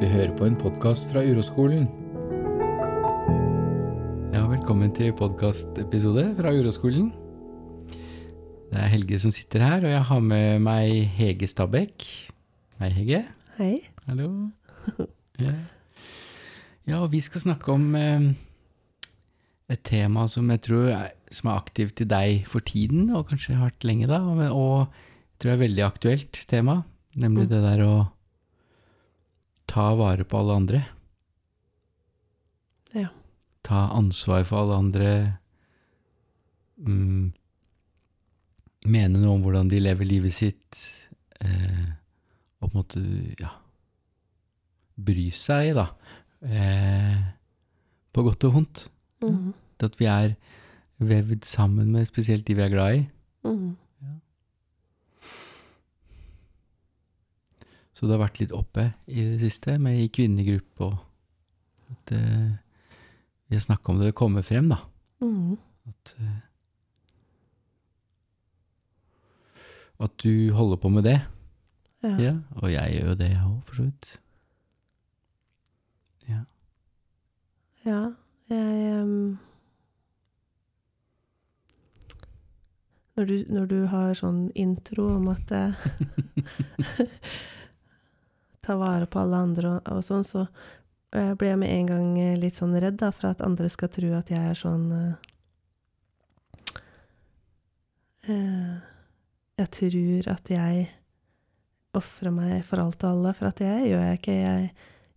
Du hører på en podkast fra Uroskolen. Ja, velkommen til podkastepisode fra Uroskolen. Det er Helge som sitter her, og jeg har med meg Hege Stabæk. Hei, Hege. Hei. Hallo. Ja, ja og vi skal snakke om eh, et tema som jeg tror er, som er aktivt i deg for tiden, og kanskje har vært lenge da, og, og jeg tror er veldig aktuelt tema, nemlig Mm. det der å ta vare på alle andre. Ja. Ta ansvar for alle andre. Mm, mene noe om hvordan de lever livet sitt. Eh, og på en måte, ja Bry seg, da. Eh, på godt og vondt. Mhm. At vi er vevd sammen med spesielt de vi er glad i. Mhm. Så det har vært litt oppe i det siste, med i kvinnegruppe og at eh, Vi har snakka om det, det kommer frem, da. Mm. At, eh, at du holder på med det. Ja. Ja, og jeg gjør jo det, jeg òg, for så vidt. Ja. ja, jeg um, når, du, når du har sånn intro om at eh, Ta vare på alle andre og, og sånn, så eh, blir jeg med en gang eh, litt sånn redd da, for at andre skal tro at jeg er sånn eh, eh, Jeg tror at jeg ofrer meg for alt og alle, for at det gjør jeg ikke. Jeg,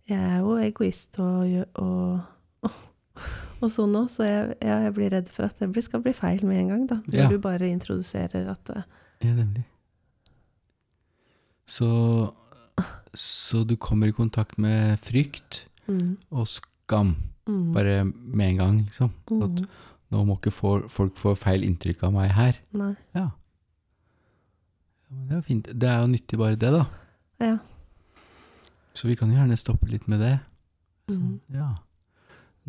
jeg er jo egoist og, og, og, og, sånn òg, så jeg, jeg, jeg blir redd for at det skal bli feil med en gang, da. Når Ja. du bare introduserer at Ja, nemlig. Så, så du kommer i kontakt med frykt mm, og skam mm, bare med en gang, liksom. At mm, nå må ikke folk få feil inntrykk av meg her. Nei. Ja. ja det er jo fint. Det er jo nyttig bare det, da. Ja. Så vi kan jo gjerne stoppe litt med det. Sånn, Mm, ja.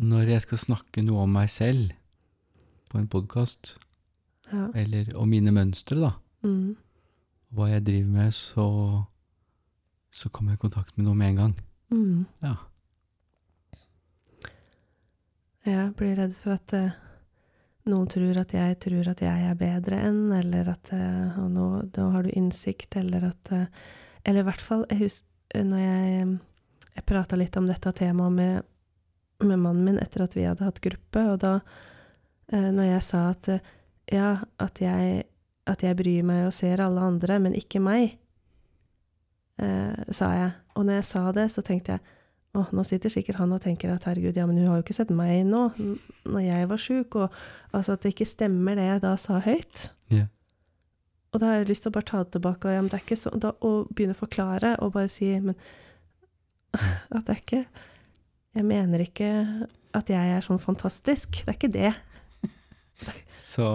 Når jeg skal snakke noe om meg selv på en podkast, ja. eller om mine mønstre, da, Mm, hva jeg driver med, så, så kommer jeg i kontakt med noe med en gang. mm. Ja. Jeg blir redd for at uh, noen tror at jeg tror at jeg er bedre enn, eller at uh, og nå, nå har du innsikt, eller at uh, Eller i hvert fall, jeg husker når jeg, jeg prata litt om dette temaet med, med mannen min etter at vi hadde hatt gruppe, og da når jeg sa at ja, at jeg, at jeg bryr meg og ser alle andre, men ikke meg, eh, sa jeg. Og når jeg sa det, så tenkte jeg Åh, nå sitter sikkert han og tenker at herregud, ja, men hun har jo ikke sett meg nå, når jeg var sjuk, og altså at det ikke stemmer det jeg da sa høyt. Yeah. Og da har jeg lyst til å bare ta det tilbake, og, ja, det ikke så, da, og begynne å forklare, og bare si, men at det er ikke, jeg mener ikke at jeg er sånn fantastisk, det er ikke det. Så,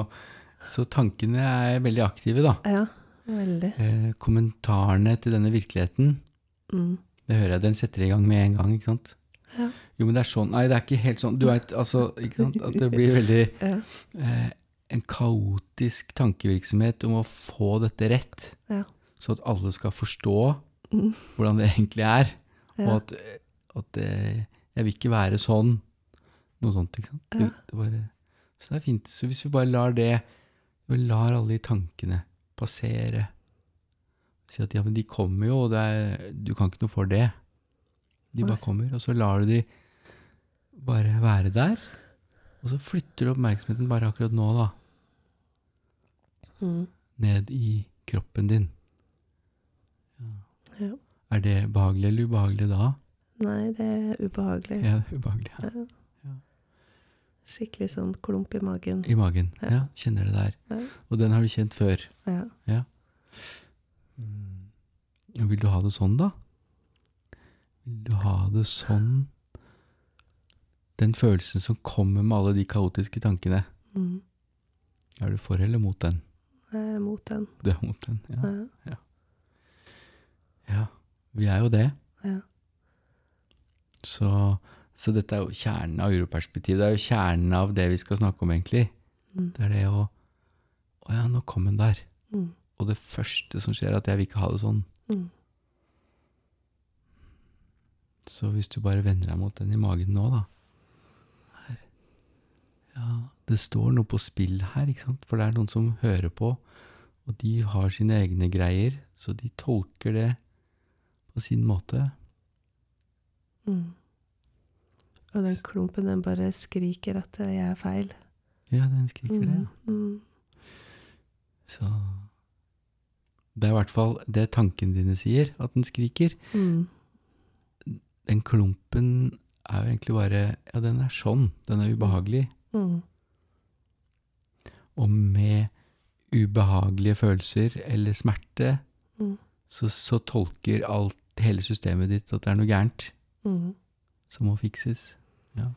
så tankene er veldig aktive, da. Ja. Eh, kommentarene til denne virkeligheten, Mm. det hører jeg, den setter i gang med en gang, ikke sant? Ja. Jo, men det er sånn Nei, det er ikke helt sånn. Du vet, altså, ikke sant? At det blir veldig Ja, eh, en kaotisk tankevirksomhet om å få dette rett, ja. så at alle skal forstå Mm. hvordan det egentlig er, og at, at eh, jeg vil ikke være sånn. Noe sånt, ikke sant. Ja. det bare, så det er fint. Så hvis vi bare lar det Vi lar alle de tankene passere Si at ja, men de kommer jo, og det er, du kan ikke noe for det. De bare kommer, og så lar du de bare være der. Og så flytter du oppmerksomheten bare akkurat nå, da, Mm. ned i kroppen din. Ja. Er det behagelig eller ubehagelig da? Nei, det er ubehagelig. Ja, det er ubehagelig. Ja. Ja. Ja. Skikkelig sånn klump i magen. I magen. Ja. Ja, kjenner det der. Ja. Og den har du kjent før. Ja. Mm. Vil du ha det sånn, da? Vil du ha det sånn? Den følelsen som kommer med alle de kaotiske tankene, Mm. er du for eller mot den? Er mot den. Du er mot den, ja. Ja. Ja, vi er jo det. Ja. Så, så dette er jo kjernen av uroperspektivet. Det er jo kjernen av det vi skal snakke om, egentlig. Mm. Det er det å Å ja, nå kom hun der. Mm. Og det første som skjer, er at jeg vil ikke ha det sånn. Mm. Så hvis du bare vender deg mot den i magen nå, da her. Ja, det står noe på spill her, ikke sant? For det er noen som hører på, og de har sine egne greier, så de tolker det på sin måte. Mm. Og den klumpen, den bare skriker at jeg er feil. Ja, den skriker det. Ja. Mm. Så Det er i hvert fall det tankene dine sier, at den skriker. Mm. Den klumpen er jo egentlig bare Ja, den er sånn. Den er ubehagelig. Mm. Og med ubehagelige følelser eller smerte, Mm. så, så tolker alt, hele systemet ditt at det er noe gærent Mm. som må fikses. Ja.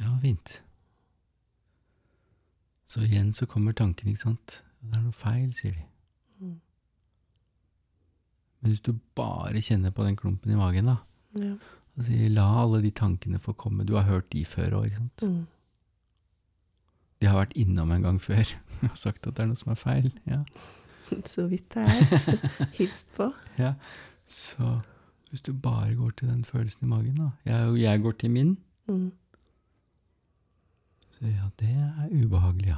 Ja, fint. Så igjen så kommer tanken, ikke sant. Det er noe feil, sier de. Mm. Men hvis du bare kjenner på den klumpen i magen, da, Ja. og sier la alle de tankene få komme Du har hørt de før òg, ikke sant? Mm. De har vært innom en gang før og sagt at det er noe som er feil. Ja. Så vidt det er. Hilst på. ja. Så hvis du bare går til den følelsen i magen, da Jeg, jeg går til min, Mm. så ja, det er ubehagelig, ja.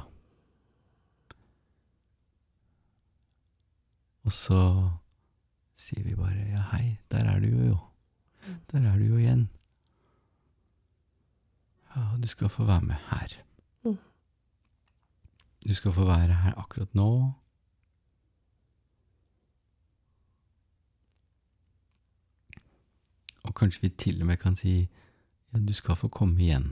Og så sier vi bare ja, hei, der er du jo, jo. Der er du jo igjen. Ja, du skal få være med her. Mm. Du skal få være her akkurat nå. Og kanskje vi til og med kan si ja, du skal få komme igjen.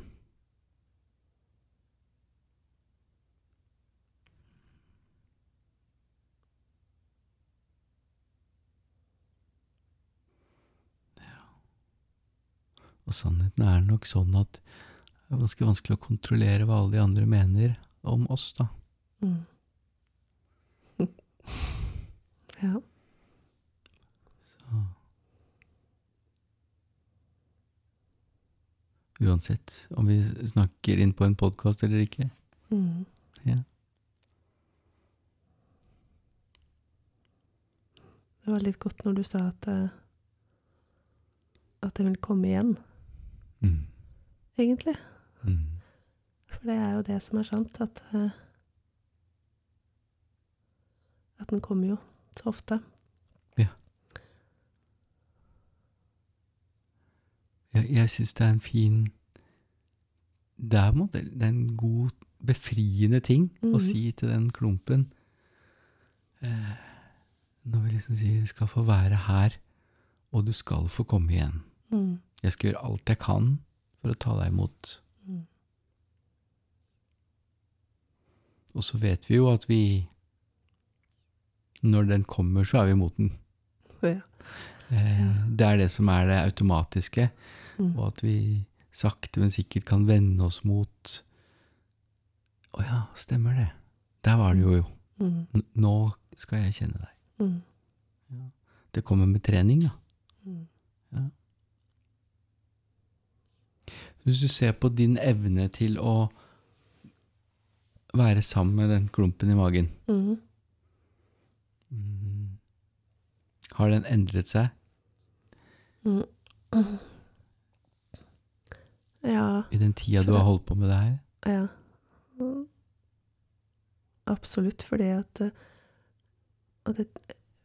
Og sannheten er nok sånn at det er ganske vanskelig å kontrollere hva alle de andre mener om oss, da. Mm. ja. Uansett om vi snakker inn på en podkast eller ikke. Mm. Ja. Det var litt godt når du sa at eh, at det vil komme igjen, Mm. egentlig. Mm. For det er jo det som er sant, at eh, at den kommer jo så ofte. Jeg, jeg syns det er en fin Det er, det er en god, befriende ting å Mhm. si til den klumpen eh, Når vi liksom sier 'du skal få være her, og du skal få komme igjen'. Mm. Jeg skal gjøre alt jeg kan for å ta deg imot. Mm. Og så vet vi jo at vi Når den kommer, så er vi imot den. Ja. Eh, det er det som er det automatiske. Mm. Og at vi sakte, men sikkert kan vende oss mot Å ja, stemmer det. Der var det jo, jo. Mm. Nå skal jeg kjenne deg. Mm. Det kommer med trening, da. Ja. Hvis du ser på din evne til å være sammen med den klumpen i magen Mm. Har den endret seg. Ja, i den tida du har holdt på med det her? ja. Mm. Absolutt, fordi at, eh, at det,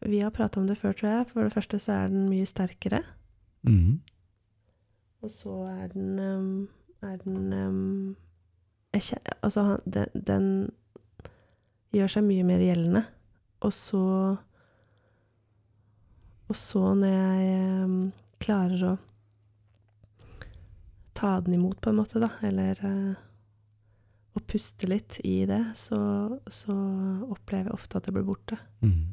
Vi har prata om det før, tror jeg. For det første så er den mye sterkere. Mm. Og så er den ehm, Er den ehm, jeg Altså, den, den gjør seg mye mer gjeldende. Og så Og så når jeg ehm, klarer å ta den imot, på en måte, da, eller eh, å puste litt i det, så, så opplever jeg ofte at det blir borte. Mm.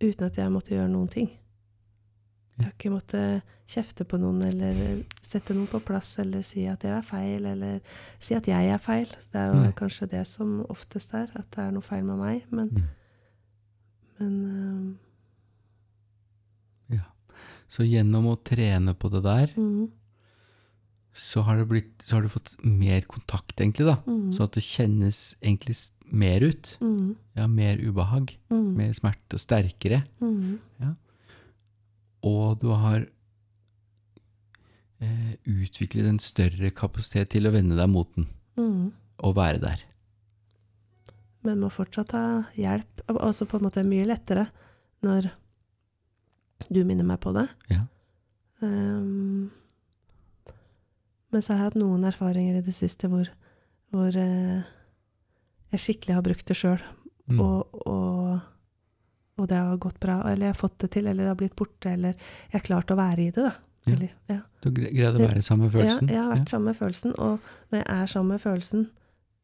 Uten at jeg måtte gjøre noen ting. Jeg har ikke måttet kjefte på noen eller sette noen på plass eller si at det er feil, eller si at jeg er feil. Det er jo Nei. kanskje det som oftest er, at det er noe feil med meg. Men, Mm. men Ja. Så gjennom å trene på det der, mm, så har, det blitt, så har du fått mer kontakt, egentlig, da. mm, Så at det kjennes egentlig mer ut. mm, Ja, mer ubehag. mm, Mer smerte. Sterkere. mm, Og og du har eh, utviklet en større kapasitet til å vende deg mot den, Mm. og være der. Men må fortsatt ha hjelp. Og Også på en måte mye lettere når du minner meg på det. Ja. Um, men så har jeg hatt noen erfaringer i det siste hvor, hvor uh, jeg skikkelig har brukt det sjøl, Mm. og, og, og det har gått bra. Eller jeg har fått det til, eller det har blitt borte, eller jeg har klart å være i det, da. Ja. Eller, ja. Du gre- greide å være sammen med følelsen? Ja, jeg har vært sammen med følelsen, og når jeg er sammen med følelsen,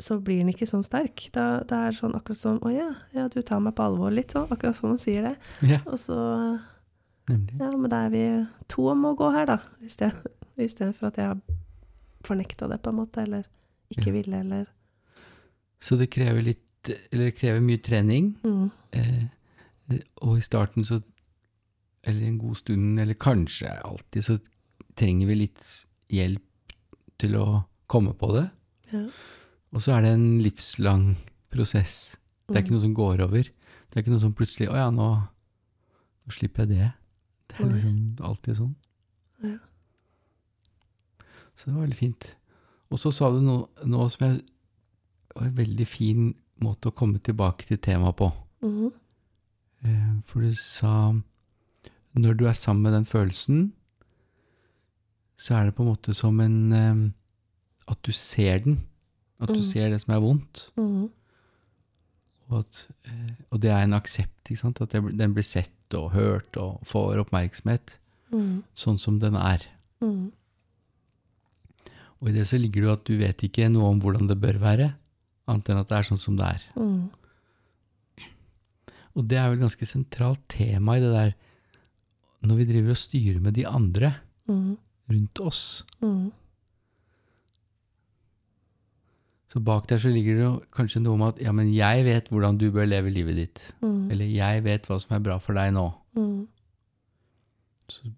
så blir den ikke sånn sterk. Da, det er sånn akkurat som Å ja, ja, du tar meg på alvor, litt sånn. Akkurat som man sier det. Ja, Og så nemlig. Ja, men da er vi to om å gå her, da. Istedenfor at jeg har fornekta det, på en måte, eller ikke Ja. ville, eller Så det krever litt Eller det krever mye trening. mm, Eh, og i starten så Eller en god stund, eller kanskje alltid, så trenger vi litt hjelp til å komme på det. ja. Og så er det en livslang prosess. Det er ikke Mm. noe som går over. Det er ikke noe som plutselig Å ja, nå, nå slipper jeg det. Det er liksom alltid sånn. Ja. Så det var veldig fint. Og så sa du noe, noe som jeg var en veldig fin måte å komme tilbake til temaet på. Mm -hmm. For du sa når du er sammen med den følelsen, så er det på en måte som en eh, At du ser den. At du Mm. ser det som er vondt. Mhm. Og, at, eh, og det er en aksept. At den blir sett og hørt og får oppmerksomhet mm. sånn som den er. Mm. Og i det så ligger det jo at du vet ikke noe om hvordan det bør være, annet enn at det er sånn som det er. Mm. Og det er vel et ganske sentralt tema i det der når vi driver og styrer med de andre Mhm. rundt oss. Mhm. Så bak der så ligger det kanskje noe om at ja, men jeg vet hvordan du bør leve livet ditt. Mm. Eller jeg vet hva som er bra for deg nå. Mm. Så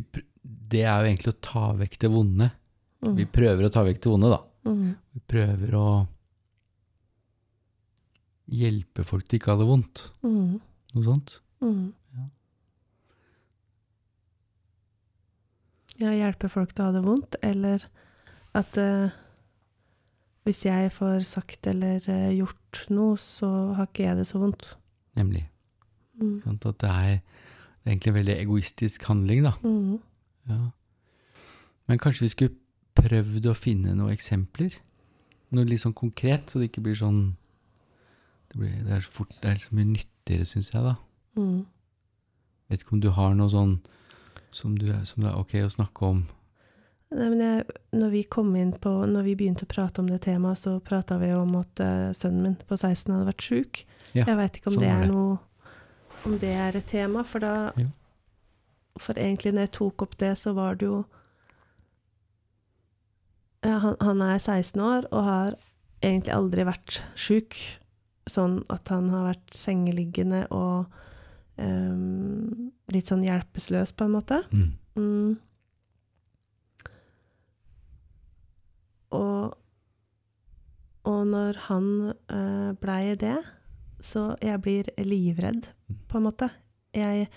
pr- det er jo egentlig å ta vekk det vonde. Mm. Vi prøver å ta vekk det vonde, da. Mhm. Vi prøver å hjelpe folk til ikke å ha det vondt. Mhm. Noe sånt. Mhm. Ja. Ja, hjelpe folk til å ha det vondt, eller at eh, hvis jeg får sagt eller eh, gjort noe, så har ikke jeg det så vondt. Nemlig. Mm. Sånn At det er, det er egentlig en veldig egoistisk handling, da. Mm. Ja. Men kanskje vi skulle prøvd å finne noen eksempler? Noe litt sånn konkret, så det ikke blir sånn Det, blir, det er så fort, det er så mye nyttigere, syns jeg, da. Mm. Vet ikke om du har noe sånn som, du, som det er ok å snakke om? Nei, men jeg, når vi på, når vi begynte å prate om det temaet, så prata vi om at uh, sønnen min på 16 hadde vært sjuk. Ja, jeg veit ikke om sånn det er det. noe Om det er et tema, for da Jo. For egentlig når jeg tok opp det, så var det jo ja, han, han er 16 år og har egentlig aldri vært sjuk. Sånn at han har vært sengeliggende og um, litt sånn hjelpeløs, på en måte. Mm. Mm. Og, og når han uh, blei det, så jeg blir livredd, på en måte. Jeg,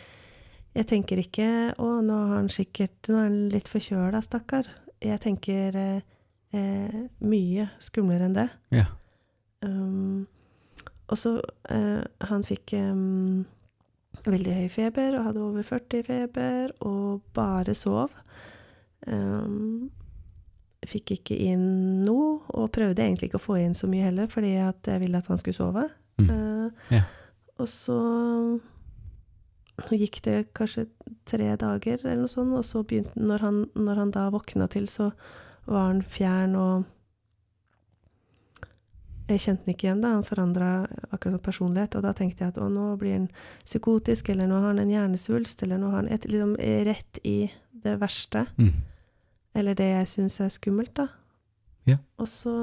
jeg tenker ikke 'Å, nå har han sikkert Nå er han litt forkjøla, stakkar'. Jeg tenker uh, uh, mye skumlere enn det. Ja. Um, og så Han fikk um, veldig høy feber og hadde over 40 feber og bare sov. Um, fikk ikke inn noe, og prøvde egentlig ikke å få inn så mye heller, fordi at jeg ville at han skulle sove. Mm. Uh, Ja. Og så gikk det kanskje tre dager eller noe sånt, og så begynte når han, når han da våkna til, så var han fjern og jeg kjente den ikke igjen, da. Han forandra akkurat som personlighet. Og da tenkte jeg at å, nå blir han psykotisk, eller nå har han en hjernesvulst, eller nå har han et, liksom rett i det verste. Mm. Eller det jeg syns er skummelt, da. Ja. Og så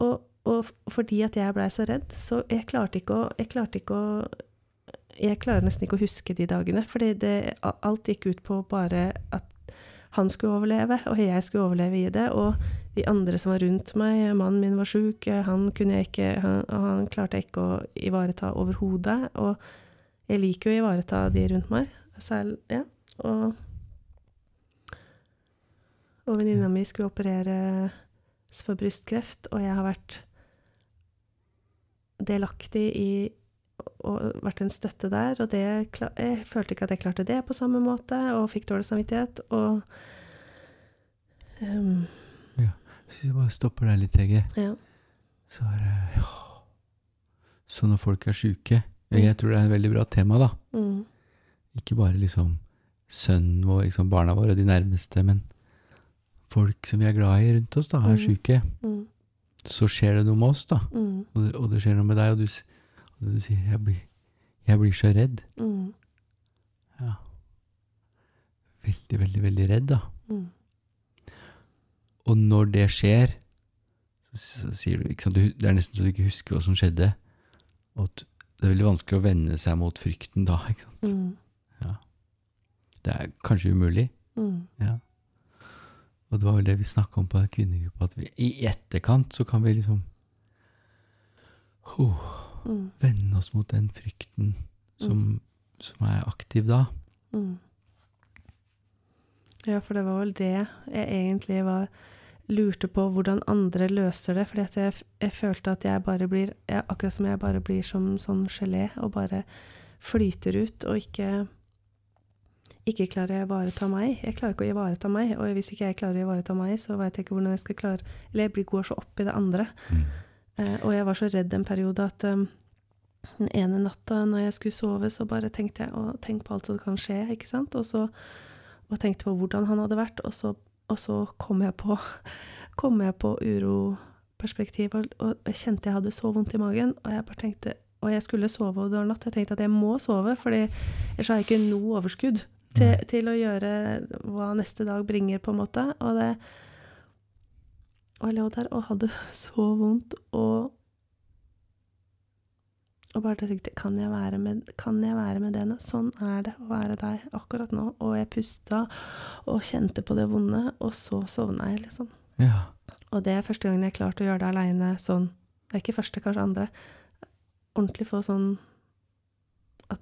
og, og fordi at jeg blei så redd, så jeg klarte ikke å Jeg klarte ikke å Jeg klarer nesten ikke å huske de dagene, fordi det, alt gikk ut på bare at han skulle overleve, og jeg skulle overleve i det. Og de andre som var rundt meg. Mannen min var sjuk, han han, han klarte jeg ikke å ivareta overhodet. Og jeg liker jo å ivareta de rundt meg. Selv, ja. Og, og venninna mi skulle opereres for brystkreft, og jeg har vært delaktig i og vært en støtte der, og det, jeg følte ikke at jeg klarte det på samme måte, og fikk dårlig samvittighet, og um, Ja. Hvis jeg bare stopper deg litt, Hege, Ja. så er det. Så når folk er sjuke Jeg tror det er et veldig bra tema, da. Mm, Ikke bare liksom sønnen vår, liksom barna våre, de nærmeste, men folk som vi er glad i rundt oss, da, er mm. sjuke. mm, Så skjer det noe med oss, da. mm, Og det, og det skjer noe med deg, og du, og du sier jeg blir, 'Jeg blir så redd'. mm, Ja. Veldig, veldig, veldig redd, da. mm, Og når det skjer, så, så sier du, sant, du Det er nesten så du ikke husker hva som skjedde. Og at det er veldig vanskelig å vende seg mot frykten da, ikke sant. Mm, Det er kanskje umulig. mm, Ja. Og det var vel det vi snakka om på kvinnegruppa, at vi, i etterkant så kan vi liksom oh, mm, vende oss mot den frykten som, som er aktiv da. mm. Ja, for det var vel det jeg egentlig var lurte på hvordan andre løser det, fordi at jeg, jeg følte at jeg bare blir jeg, Akkurat som jeg bare blir som sånn gelé og bare flyter ut og ikke ikke klarer jeg å ivareta meg. Jeg klarer ikke å ivareta meg, og hvis ikke jeg klarer å ivareta meg, så veit jeg ikke hvordan jeg skal klare Eller jeg blir går så opp i det andre. Eh, og jeg var så redd en periode at um, den ene natta når jeg skulle sove, så bare tenkte jeg å tenk på alt som kan skje, ikke sant, og så og tenkte på hvordan han hadde vært, og så, og så kom jeg på kom jeg på uroperspektiv, og, og jeg kjente jeg hadde så vondt i magen, og jeg bare tenkte og jeg skulle sove, var natt. Jeg tenkte at jeg må sove, for ellers har jeg ikke noe overskudd til, til å gjøre hva neste dag bringer, på en måte. Og det Og jeg lå der og hadde så vondt, og og bare tenkte kan jeg, være med, kan jeg være med det nå? Sånn er det å være deg akkurat nå. Og jeg pusta og kjente på det vonde, og så sovna jeg, liksom. Ja. Og det er første gangen jeg klarte å gjøre det aleine sånn. Det er ikke første, kanskje andre. Ordentlig få sånn at,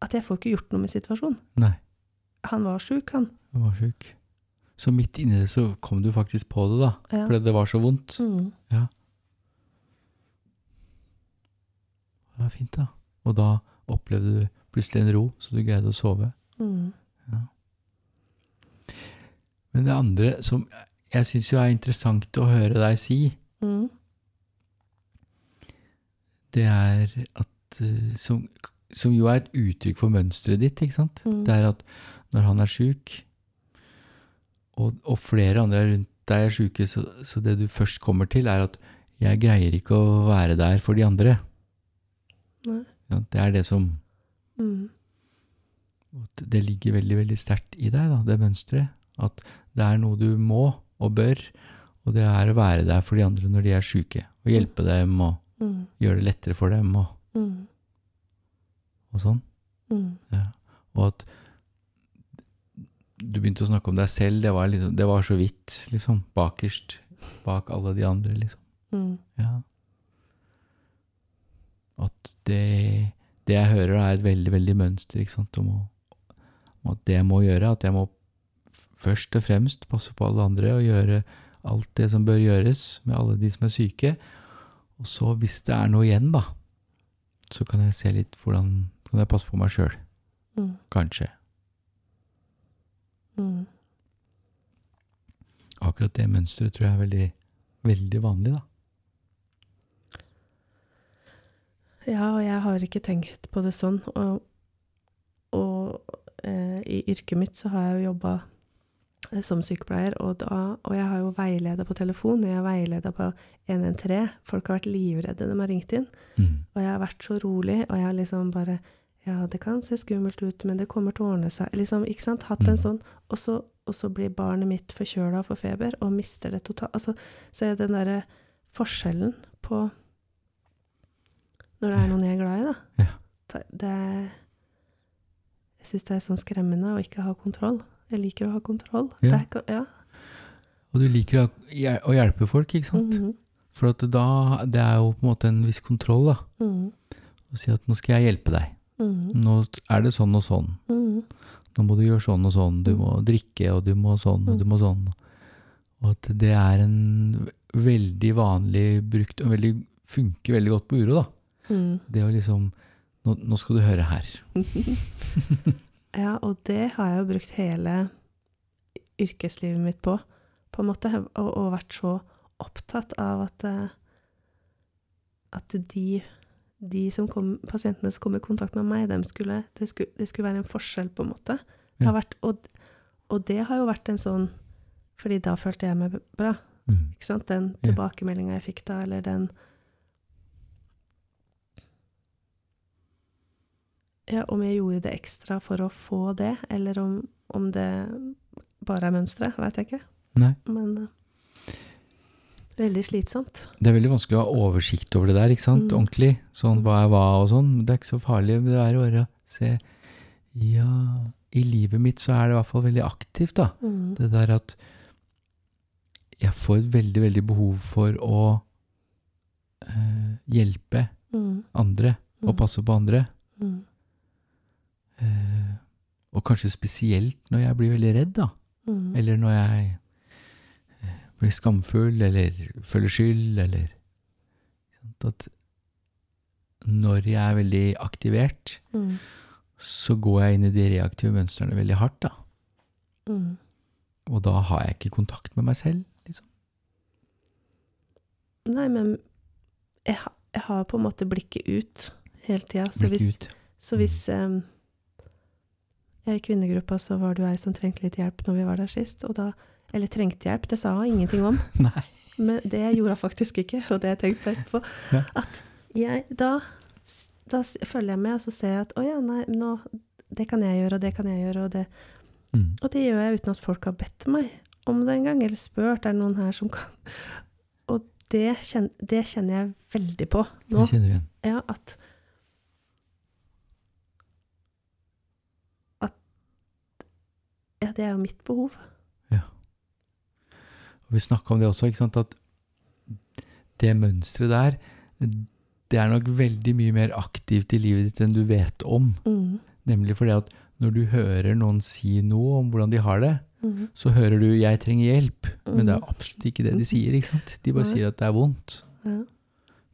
at jeg får ikke gjort noe med situasjonen. Nei, Han var sjuk, han. Han var sjuk. Så midt inni det så kom du faktisk på det, da. Ja. Fordi det var så vondt. Mm. Det var fint, da. Og da opplevde du plutselig en ro, så du greide å sove. Mm. Men det andre som jeg syns jo er interessant å høre deg si, Mm. det er at eh, som, som jo er et uttrykk for mønsteret ditt, ikke sant? Mm. Det er at når han er sjuk, og, og flere andre rundt deg er sjuke, så, så det du først kommer til, er at jeg greier ikke å være der for de andre. Ja, det er det som Mm. Det ligger veldig, veldig sterkt i deg, da, det mønsteret. At det er noe du må og bør, og det er å være der for de andre når de er sjuke. Og hjelpe dem og Mm. gjøre det lettere for dem og, Mm. og sånn. Mm. Ja. Og at du begynte å snakke om deg selv, det var, liksom, det var så vidt, liksom. Bakerst. Bak alle de andre, liksom. Mm. Ja. At det, det jeg hører, er et veldig, veldig mønster, ikke sant, om, å, om at det jeg må gjøre, at jeg må først og fremst passe på alle andre og gjøre alt det som bør gjøres med alle de som er syke. Og så, hvis det er noe igjen, da, så kan jeg se litt hvordan kan jeg passe på meg sjøl. Mm. Kanskje. Mm. Akkurat det mønsteret tror jeg er veldig, veldig vanlig, da. Ja, og jeg har ikke tenkt på det sånn. Og, og eh, i yrket mitt så har jeg jo jobba eh, som sykepleier, og, da, og jeg har jo veileda på telefon, og jeg har veileda på 113. Folk har vært livredde når de har ringt inn. Mm. Og jeg har vært så rolig, og jeg har liksom bare Ja, det kan se skummelt ut, men det kommer til å ordne seg. Liksom, ikke sant? Hatt en Mm. sånn. Og så, og så blir barnet mitt forkjøla og får feber, og mister det totalt. Altså, så er den derre forskjellen på Når det er noen jeg er glad i, da. Ja. Det, det Jeg syns det er sånn skremmende å ikke ha kontroll. Jeg liker å ha kontroll. Ja. Det er, ja. Og du liker å, hjelpe folk, ikke sant? Mhm. For at da, det er jo på en måte en viss kontroll, da. Mhm. Å si at nå skal jeg hjelpe deg. Mhm. Nå er det sånn og sånn. Mm. Nå må du gjøre sånn og sånn. Du må drikke, og du må sånn, og du må sånn. Og at det er en veldig vanlig brukt, og veldig, funker veldig godt på uro, da. Mm. Det å liksom nå, nå skal du høre her. Ja, og det har jeg jo brukt hele yrkeslivet mitt på, på en måte, og, og vært så opptatt av at, eh, at de, de som kom, pasientene som kom i kontakt med meg, de skulle, det, skulle, det skulle være en forskjell, på en måte. Det har Ja. vært, og, og det har jo vært en sånn, fordi da følte jeg meg bra, Mm. ikke sant? Den tilbakemeldinga jeg fikk da, eller den Ja, om jeg gjorde det ekstra for å få det, eller om, om det bare er mønsteret, veit jeg ikke. Nei. Men eh, veldig slitsomt. Det er veldig vanskelig å ha oversikt over det der, ikke sant? Mm. Ordentlig. Sånn hva er hva og sånn. Men det er ikke så farlig. Det er bare å se Ja, i livet mitt så er det i hvert fall veldig aktivt, da. Mm. Det der at jeg får et veldig, veldig behov for å eh, hjelpe Mm. andre og Mm. passe på andre. Mm. Eh, og kanskje spesielt når jeg blir veldig redd, da. Mm. Eller når jeg blir skamfull, eller føler skyld, eller At når jeg er veldig aktivert, Mm. så går jeg inn i de reaktive mønstrene veldig hardt, da. Mm. Og da har jeg ikke kontakt med meg selv, liksom. Nei, men jeg, jeg har på en måte blikket ut hele tida. Så så hvis um, jeg I kvinnegruppa så var jo ei som trengte litt hjelp når vi var der sist. Og da, eller trengte hjelp, det sa hun ingenting om. Nei. Men det gjorde hun faktisk ikke, og det har jeg tenkt på etterpå. Ja. At jeg, da, da følger jeg med, og så ser jeg at å ja, nei, nå, det kan jeg gjøre, og det kan jeg gjøre, og det Mm. Og det gjør jeg uten at folk har bedt meg om det engang, eller spurt er det noen her som kan Og det, kjen, det kjenner jeg veldig på nå. Det kjenner du igjen. Ja, at At Ja, det er jo mitt behov. Og vi snakka om det også, ikke sant, at det mønsteret der, det er nok veldig mye mer aktivt i livet ditt enn du vet om. Mm. Nemlig fordi at når du hører noen si noe om hvordan de har det, Mm. så hører du 'jeg trenger hjelp', men det er Mhm. absolutt ikke det de sier. ikke sant? De bare Nei. sier at det er vondt, Ja.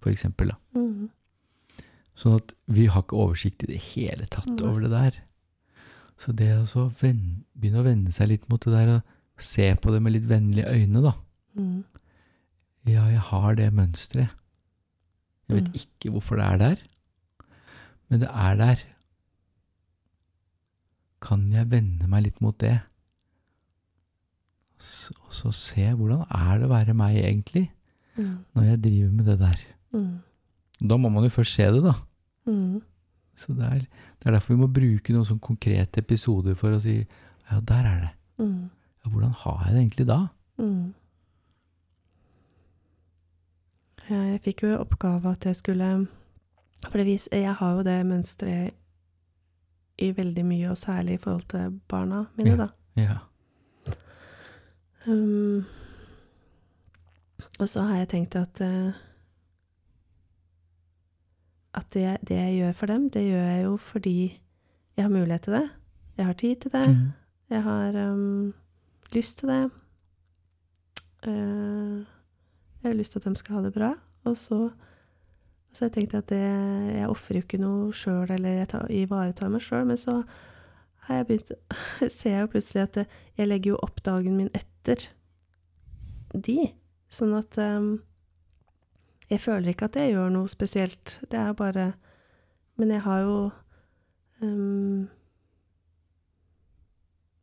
for eksempel. Da. Mm. Sånn at vi har ikke oversikt i det hele tatt over det der. Så det å så begynne å vende seg litt mot det der, og se på det med litt vennlige øyne, da. Mm. Ja, jeg har det mønsteret. Jeg vet Mm. ikke hvorfor det er der, men det er der. Kan jeg vende meg litt mot det? Og så se hvordan er det å være meg egentlig, Mm. når jeg driver med det der. Mm. Da må man jo først se det, da. Mm. Så det er, det er derfor vi må bruke noen sånn konkrete episoder for å si ja, der er det. Mm. Ja, hvordan har jeg det egentlig da? Mm. Ja, jeg fikk jo i oppgave at jeg skulle For det vis, jeg har jo det mønsteret i veldig mye, og særlig i forhold til barna mine, Ja. da. Ja. Um, og så har jeg tenkt at uh, At det, det jeg gjør for dem, det gjør jeg jo fordi jeg har mulighet til det. Jeg har tid til det. Mm. Jeg har um, lyst til det. Eh, jeg har lyst til at de skal ha det bra. Og så, så jeg tenkt at det, jeg ofrer jo ikke noe sjøl, eller jeg tar, ivaretar meg sjøl, men så har jeg begynt ser jeg jo plutselig at jeg legger jo opp dagen min etter de. Sånn at um, jeg føler ikke at jeg gjør noe spesielt. Det er bare Men jeg har jo um,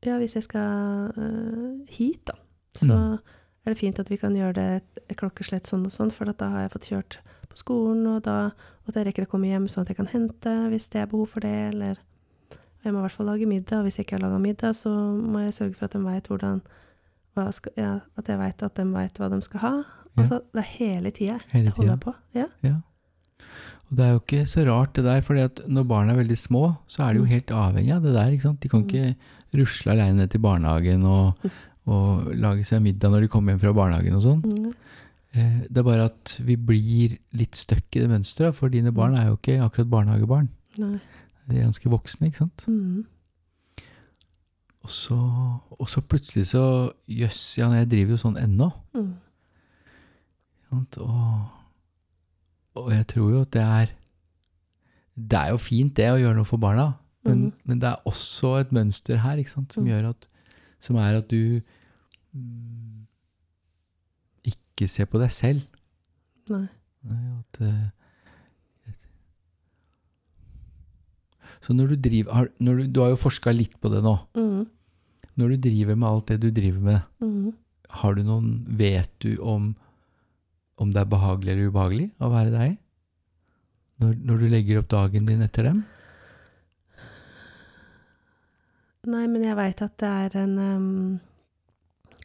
Ja, hvis jeg skal uh, hit, da, så Mm. er det fint at vi kan gjøre det et, et klokkeslett sånn og sånn, for at da har jeg fått kjørt på skolen, og, da, og at jeg rekker å komme hjem sånn at jeg kan hente hvis det er behov for det, eller Jeg må i hvert fall lage middag, og hvis jeg ikke har laga middag, så må jeg sørge for at de veit hvordan skal, ja, At jeg veit at de veit hva de skal ha. Ja. Altså, det er hele tida jeg holder på. Ja. Ja. Og det er jo ikke så rart det der, for når barn er veldig små, så er de jo Mm. helt avhengig av det der, ikke sant. De kan ikke rusle aleine ned til barnehagen og, og lage seg middag når de kommer hjem fra barnehagen og sånn. Mm. Eh, det er bare at vi blir litt stuck i det mønsteret, for dine barn er jo ikke akkurat barnehagebarn. Nei. De er ganske voksne, ikke sant? Mm. Og så, og så plutselig så Jøss, ja, jeg driver jo sånn ennå. Mm. Og, og jeg tror jo at det er Det er jo fint, det, å gjøre noe for barna. Men, mm. men det er også et mønster her sant? som Mm. at Som er at du mm, ikke ser på deg selv. Nei. Nei, at, eh, så når du driver har, du, du har jo forska litt på det nå. Mm. Når du driver med alt det du driver med, Mm. har du noen Vet du om, om det er behagelig eller ubehagelig å være deg? Når, når du legger opp dagen din etter dem? Nei, men jeg veit at det er en um,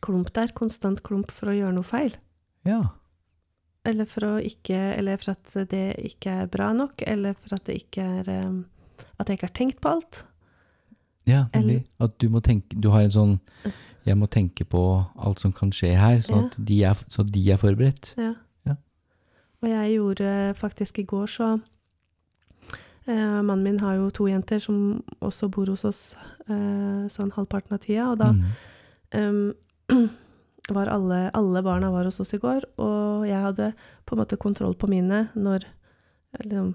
klump der, konstant klump for å gjøre noe feil. Ja. Eller for ikke Eller for at det ikke er bra nok, eller for at det ikke er um, At jeg ikke har tenkt på alt. ja nemlig. Eller- At du må tenke Du har en sånn Jeg må tenke på alt som kan skje her, sånn at de er, så de er forberedt. Ja. Ja. Og jeg gjorde faktisk i går så Mannen min har jo to jenter som også bor hos oss eh, sånn halvparten av tida, og da Mm. um, var alle, alle barna var hos oss i går, og jeg hadde på en måte kontroll på mine når liksom,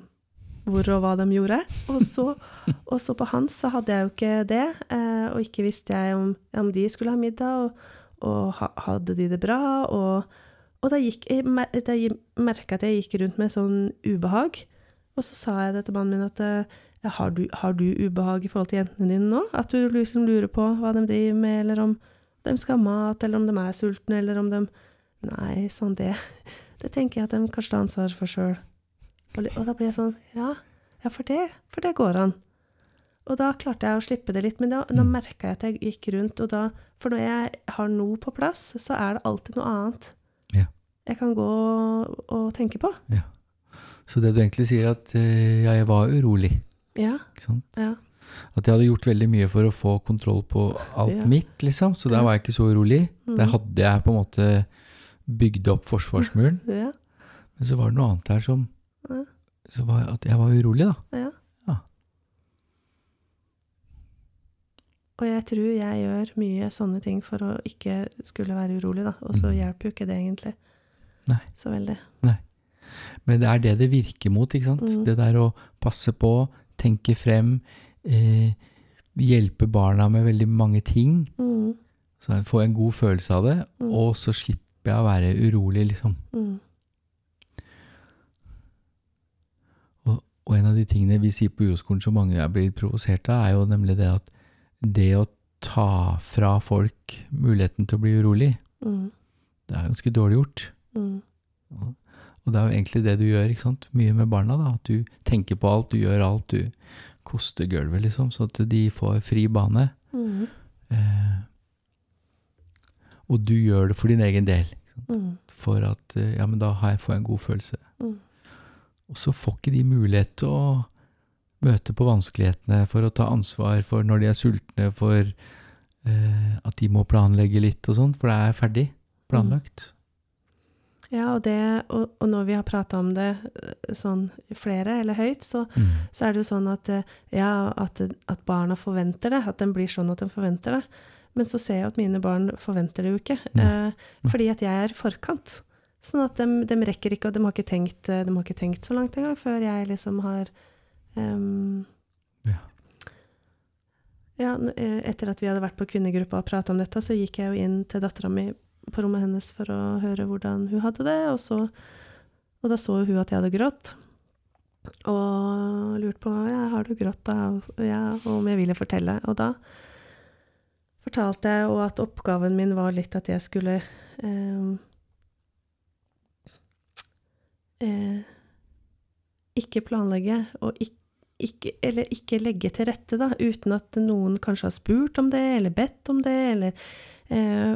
hvor og hva de gjorde. Og så, og så på hans så hadde jeg jo ikke det, eh, og ikke visste jeg om, om de skulle ha middag, og, og ha, hadde de det bra, og, og da, gikk, jeg, da jeg at jeg gikk rundt med sånn ubehag, og så sa jeg det til mannen min at eh, ja, har, du, har du ubehag i forhold til jentene dine nå? At du liksom lurer på hva de driver med, eller om de skal ha mat, eller om de er sultne, eller om de Nei, sånn det Det tenker jeg at de kanskje tar ansvar for sjøl. Og, og da blir jeg sånn Ja, ja, for det, for det går an. Og da klarte jeg å slippe det litt, men da, da Mm. merka jeg at jeg gikk rundt, og da For når jeg har noe på plass, så er det alltid noe annet Ja. jeg kan gå og, og tenke på. Så det du egentlig sier, er at eh, ja, jeg var urolig. Ja, Ikke sant? ja. At jeg hadde gjort veldig mye for å få kontroll på alt Ja. mitt, liksom. Så der var jeg ikke så urolig. Mm. Der hadde jeg på en måte bygd opp forsvarsmuren. ja, Men så var det noe annet her som Ja. så var At jeg var urolig, da. ja. Ja. Og jeg tror jeg gjør mye sånne ting for å ikke skulle være urolig, da. Og så mm. hjelper jo ikke det egentlig Nei. så veldig. Men det er det det virker mot, ikke sant? Mm. Det der å passe på, tenke frem, eh, hjelpe barna med veldig mange ting. Mm, Så jeg får en god følelse av det, Mm. og så slipper jeg å være urolig, liksom. mm, Og, og en av de tingene vi sier på UiO-skolen som mange er blitt provosert av, er jo nemlig det at det å ta fra folk muligheten til å bli urolig, mm, det er ganske dårlig gjort. mm. Og det er jo egentlig det du gjør, ikke sant? Mye med barna, da. At du tenker på alt, du gjør alt, du koster gulvet, liksom, så at de får fri bane. Mm, Eh, og du gjør det for din egen del. mm, For at eh, ja, men da har jeg, får jeg en god følelse. mm. Og så får ikke de mulighet til å møte på vanskelighetene, for å ta ansvar for når de er sultne, for eh, at de må planlegge litt og sånn, for det er ferdig planlagt. Ja, og, det, og, og når vi har prata om det eh, sånn flere eller høyt, så, Mm. så er det jo sånn at, eh, ja, at, at barna forventer det, at den blir sånn at de forventer det. Men så ser jeg at mine barn forventer det jo ikke, eh, fordi at jeg er forkant. Sånn at de, de rekker ikke, og de har ikke tenkt, eh, de har ikke tenkt så langt engang, før jeg liksom har um, Ja. Ja, etter at vi hadde vært på kvinnegruppa og prata om dette, så gikk jeg jo inn til dattera mi på rommet hennes for å høre hvordan hun hadde det, og, så, og da så hun at jeg hadde grått. Og lurte på ja, har du grått da, ja, og om jeg ville fortelle. Og da fortalte jeg og at oppgaven min var litt at jeg skulle eh, eh, ikke planlegge og ikke, ikke, eller ikke legge til rette, da, uten at noen kanskje har spurt om det, eller bedt om det, eller eh,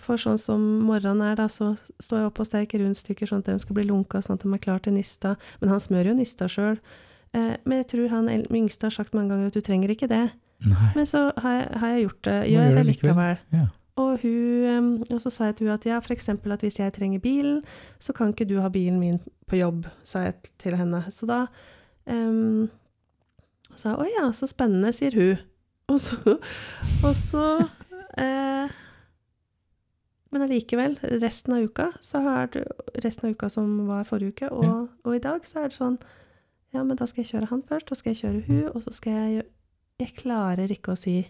For sånn som morgenen er, da, så står jeg opp og steker rundstykker sånn at de skal bli lunka, sånn at de er klar til nista. Men han smører jo nista sjøl. Eh, men jeg tror han yngste har sagt mange ganger at du trenger ikke det. Nei. Men så har jeg, har jeg gjort det, gjør jeg det likevel. Ja. Og, hun, og så sa jeg til hun at ja, eksempel at hvis jeg trenger bilen, så kan ikke du ha bilen min på jobb, sa jeg til henne. Så da um, sa jeg å ja, så spennende, sier hun. Og så, og så eh, Men allikevel, resten av uka, så har du resten av uka som var forrige uke, og, Ja. og i dag, så er det sånn Ja, men da skal jeg kjøre han først, og skal jeg kjøre hun, og så skal jeg Jeg klarer ikke å si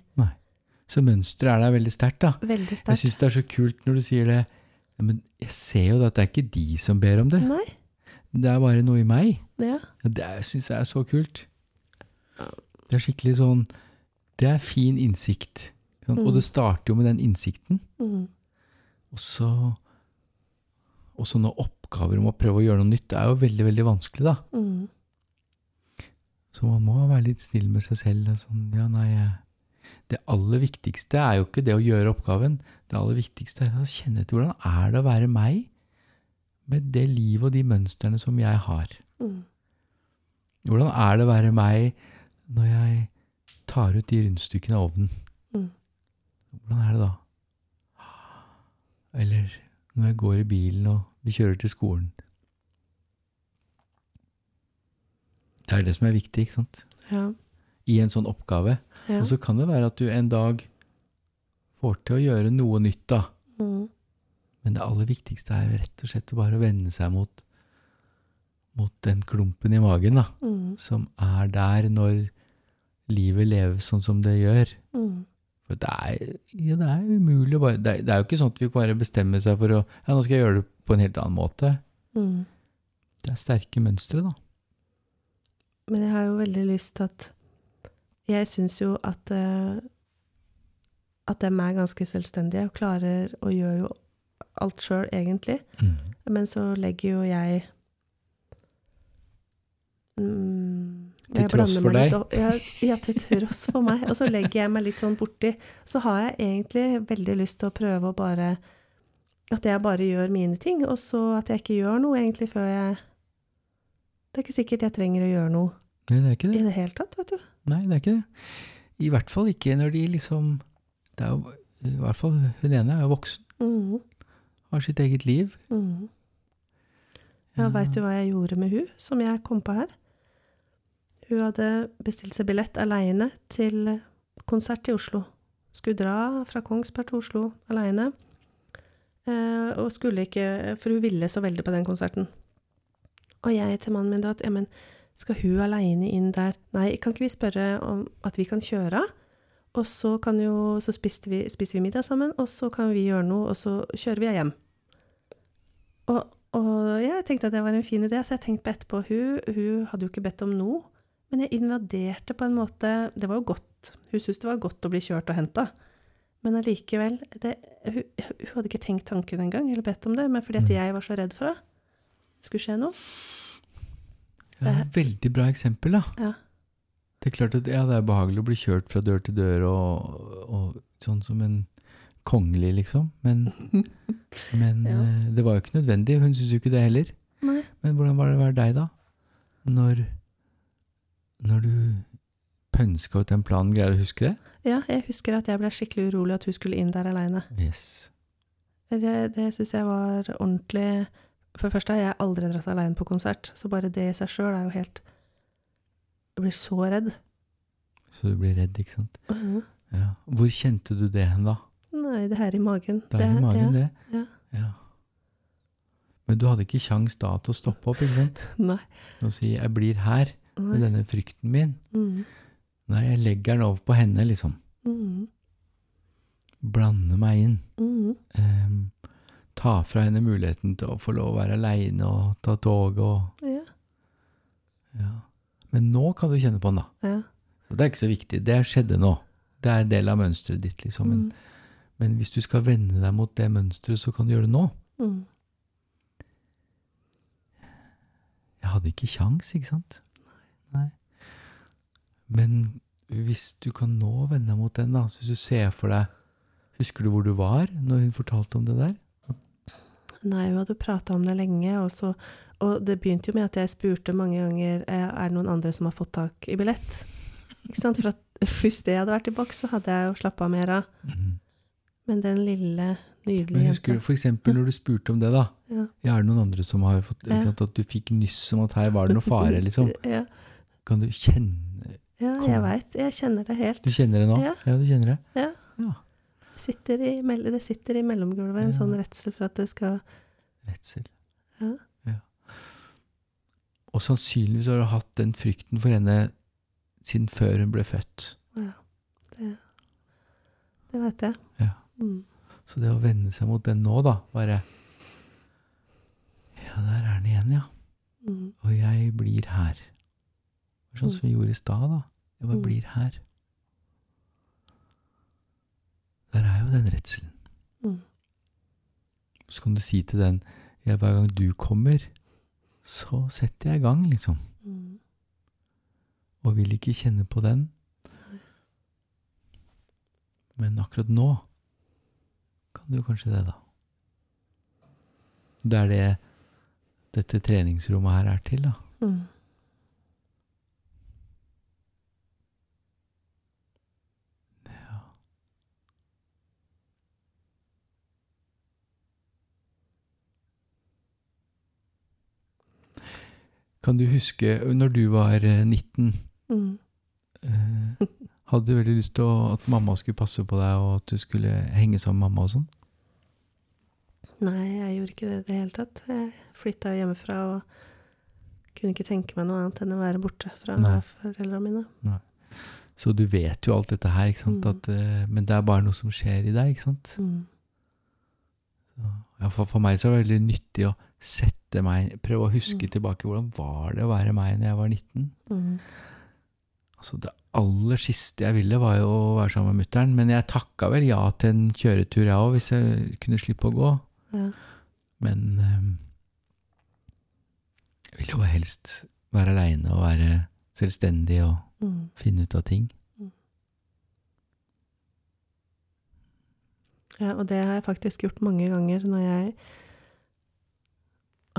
Så mønsteret er der veldig sterkt, da. veldig Jeg sterkt. syns det er så kult når du sier det. Men jeg ser jo at det er ikke de som ber om det. Nei. Det er bare noe i meg. Ja. Det syns jeg er så kult. Det er skikkelig sånn Det er fin innsikt. sant? Og Mm. det starter jo med den innsikten. Og så Og så oppgaver om å prøve å gjøre noe nytt. Det er jo veldig, veldig vanskelig, da. Mm. Så man må være litt snill med seg selv. Sånn, ja, nei, det aller viktigste er jo ikke det å gjøre oppgaven. Det aller viktigste er å kjenne etter hvordan er det å være meg med det livet og de mønstrene som jeg har. Mm. Hvordan er det å være meg når jeg tar ut de rundstykkene av ovnen? Mm. Hvordan er det da? Eller når jeg går i bilen og vi kjører til skolen. Det er det som er viktig, ikke sant? Ja. I en sånn oppgave. ja. Og så kan det være at du en dag får til å gjøre noe nytt, da. Mm. Men det aller viktigste er rett og slett å bare vende seg mot, mot den klumpen i magen, da. Mm. Som er der når livet leves sånn som det gjør. Mm. For det er, ja, det er umulig å bare det er, det er jo ikke sånn at vi bare bestemmer seg for å Ja, nå skal jeg gjøre det på en helt annen måte. Mm. Det er sterke mønstre, da. Men jeg har jo veldig lyst til at Jeg syns jo at eh, at dem er ganske selvstendige og klarer å gjøre jo alt sjøl, egentlig. Men så legger jo jeg mm, Til tross for deg? opp- Ja, ja, til tross for meg. Og så legger jeg meg litt sånn borti. Så har jeg egentlig veldig lyst til å prøve å bare At jeg bare gjør mine ting, og så at jeg ikke gjør noe egentlig før jeg Det er ikke sikkert jeg trenger å gjøre noe Nei, det er ikke det. i det. hele tatt, vet du. Nei, det er ikke det. I hvert fall ikke når de liksom Det er jo I hvert fall hun ene er jo voksen, Mhm, har sitt eget liv. mhm. Ja, veit du hva jeg gjorde med hun, som jeg kom på her? Hun hadde bestilt seg billett aleine til konsert i Oslo. Skulle dra fra Kongsberg til Oslo aleine. Eh, og skulle ikke For hun ville så veldig på den konserten. Og jeg til mannen min da at ja, men skal hun aleine inn der? Nei, kan ikke vi spørre om at vi kan kjøre? Og så kan jo Så spiste vi, spiser vi middag sammen, og så kan vi gjøre noe, og så kjører vi hjem. Og, og jeg tenkte at det var en fin idé, så jeg tenkte på etterpå Hun, hun hadde jo ikke bedt om noe, men jeg invaderte på en måte Det var jo godt. Hun syntes det var godt å bli kjørt og henta. Men allikevel det, hun, hun hadde ikke tenkt tanken engang, eller bedt om det, men fordi at Mm. jeg var så redd for det. Skulle skje noe. Ja, veldig bra eksempel, da. Ja. Det er klart at ja, det er behagelig å bli kjørt fra dør til dør og, og sånn som en kongelig, liksom. Men, men Ja. eh, det var jo ikke nødvendig. Hun syntes jo ikke det heller. Nei. Men hvordan var det å være deg, da? Når, når du pønska ut den planen, greier du å huske det? Ja, jeg husker at jeg ble skikkelig urolig at hun skulle inn der aleine. Yes. Det, det syns jeg var ordentlig For det første har jeg aldri dratt aleine på konsert, så bare det i seg sjøl er jo helt Jeg blir så redd. Så du blir redd, ikke sant? Ja. Hvor kjente du det hen, da? Nei, det her i magen. Det er i magen, det. ja. Ja. Men du hadde ikke kjangs da til å stoppe opp, ikke sant? Nei. Og si 'jeg blir her med denne frykten min'. Mm. Nei, jeg legger den over på henne, liksom. Mm. Blande meg inn. Mm. Ehm, ta fra henne muligheten til å få lov å være aleine og ta toget og Ja. ja. Men nå kan du kjenne på den, da. ja. Og det er ikke så viktig. Det skjedde nå. Det er en del av mønsteret ditt, liksom. Men, Mm. men hvis du skal vende deg mot det mønsteret, så kan du gjøre det nå. Mm. Jeg hadde ikke kjangs, ikke sant? Nei. Men hvis du kan nå vende deg mot den, da, så hvis du ser for deg Husker du hvor du var når hun fortalte om det der? Nei, hun hadde prata om det lenge, og, så, og det begynte jo med at jeg spurte mange ganger eh, er det noen andre som har fått tak i billett. Ikke sant? For hvis det hadde vært i boks, så hadde jeg jo slappa mer av. Mhm. Men den lille, nydelige Men husker du eksempel når du spurte om det, da? Ja. Ja, er det noen andre som har fått ikke sant, At du fikk nyss om at her var det noe fare, liksom? Ja, Kan du kjenne ja jeg veit. Jeg kjenner det helt. Du kjenner det nå? Ja. du kjenner det? Ja. Ja. Sitter i, det sitter i mellomgulvet en Ja. sånn redsel for at det skal Redsel. Ja. Og sannsynligvis har du hatt den frykten for henne siden før hun ble født. Ja, det, det veit jeg. Ja. Mm. Så det å vende seg mot den nå, da, bare Ja, der er den igjen, ja. Mm. Og jeg blir her. Sånn som vi gjorde i stad, da. Jeg bare Mm. blir her. Der er jo den redselen. Mm. Så kan du si til den ja, hver gang du kommer, så setter jeg i gang, liksom. Mm. Og vil ikke kjenne på den. Men akkurat nå kan du kanskje det, da. Det er det dette treningsrommet her er til, da. Mm. Kan du huske når du var eh, 19 Mm. eh, Hadde du veldig lyst til å, at mamma skulle passe på deg, og at du skulle henge sammen med mamma og sånn? Nei, jeg gjorde ikke det i det hele tatt. Jeg flytta hjemmefra og kunne ikke tenke meg noe annet enn å være borte fra Nei. foreldrene mine. Så du vet jo alt dette her, ikke sant? Mm. At, eh, men det er bare noe som skjer i deg, ikke sant? Mm. Ja, for, for meg så er det veldig nyttig å sette meg Prøve å huske Mm. tilbake. Hvordan var det å være meg når jeg var 19? Mm. Altså, det aller siste jeg ville, var jo å være sammen med mutter'n. Men jeg takka vel ja til en kjøretur, jeg òg, hvis jeg kunne slippe å gå. Ja. Men um, jeg ville jo helst være aleine og være selvstendig og Mm. finne ut av ting. Ja, og det har jeg faktisk gjort mange ganger når jeg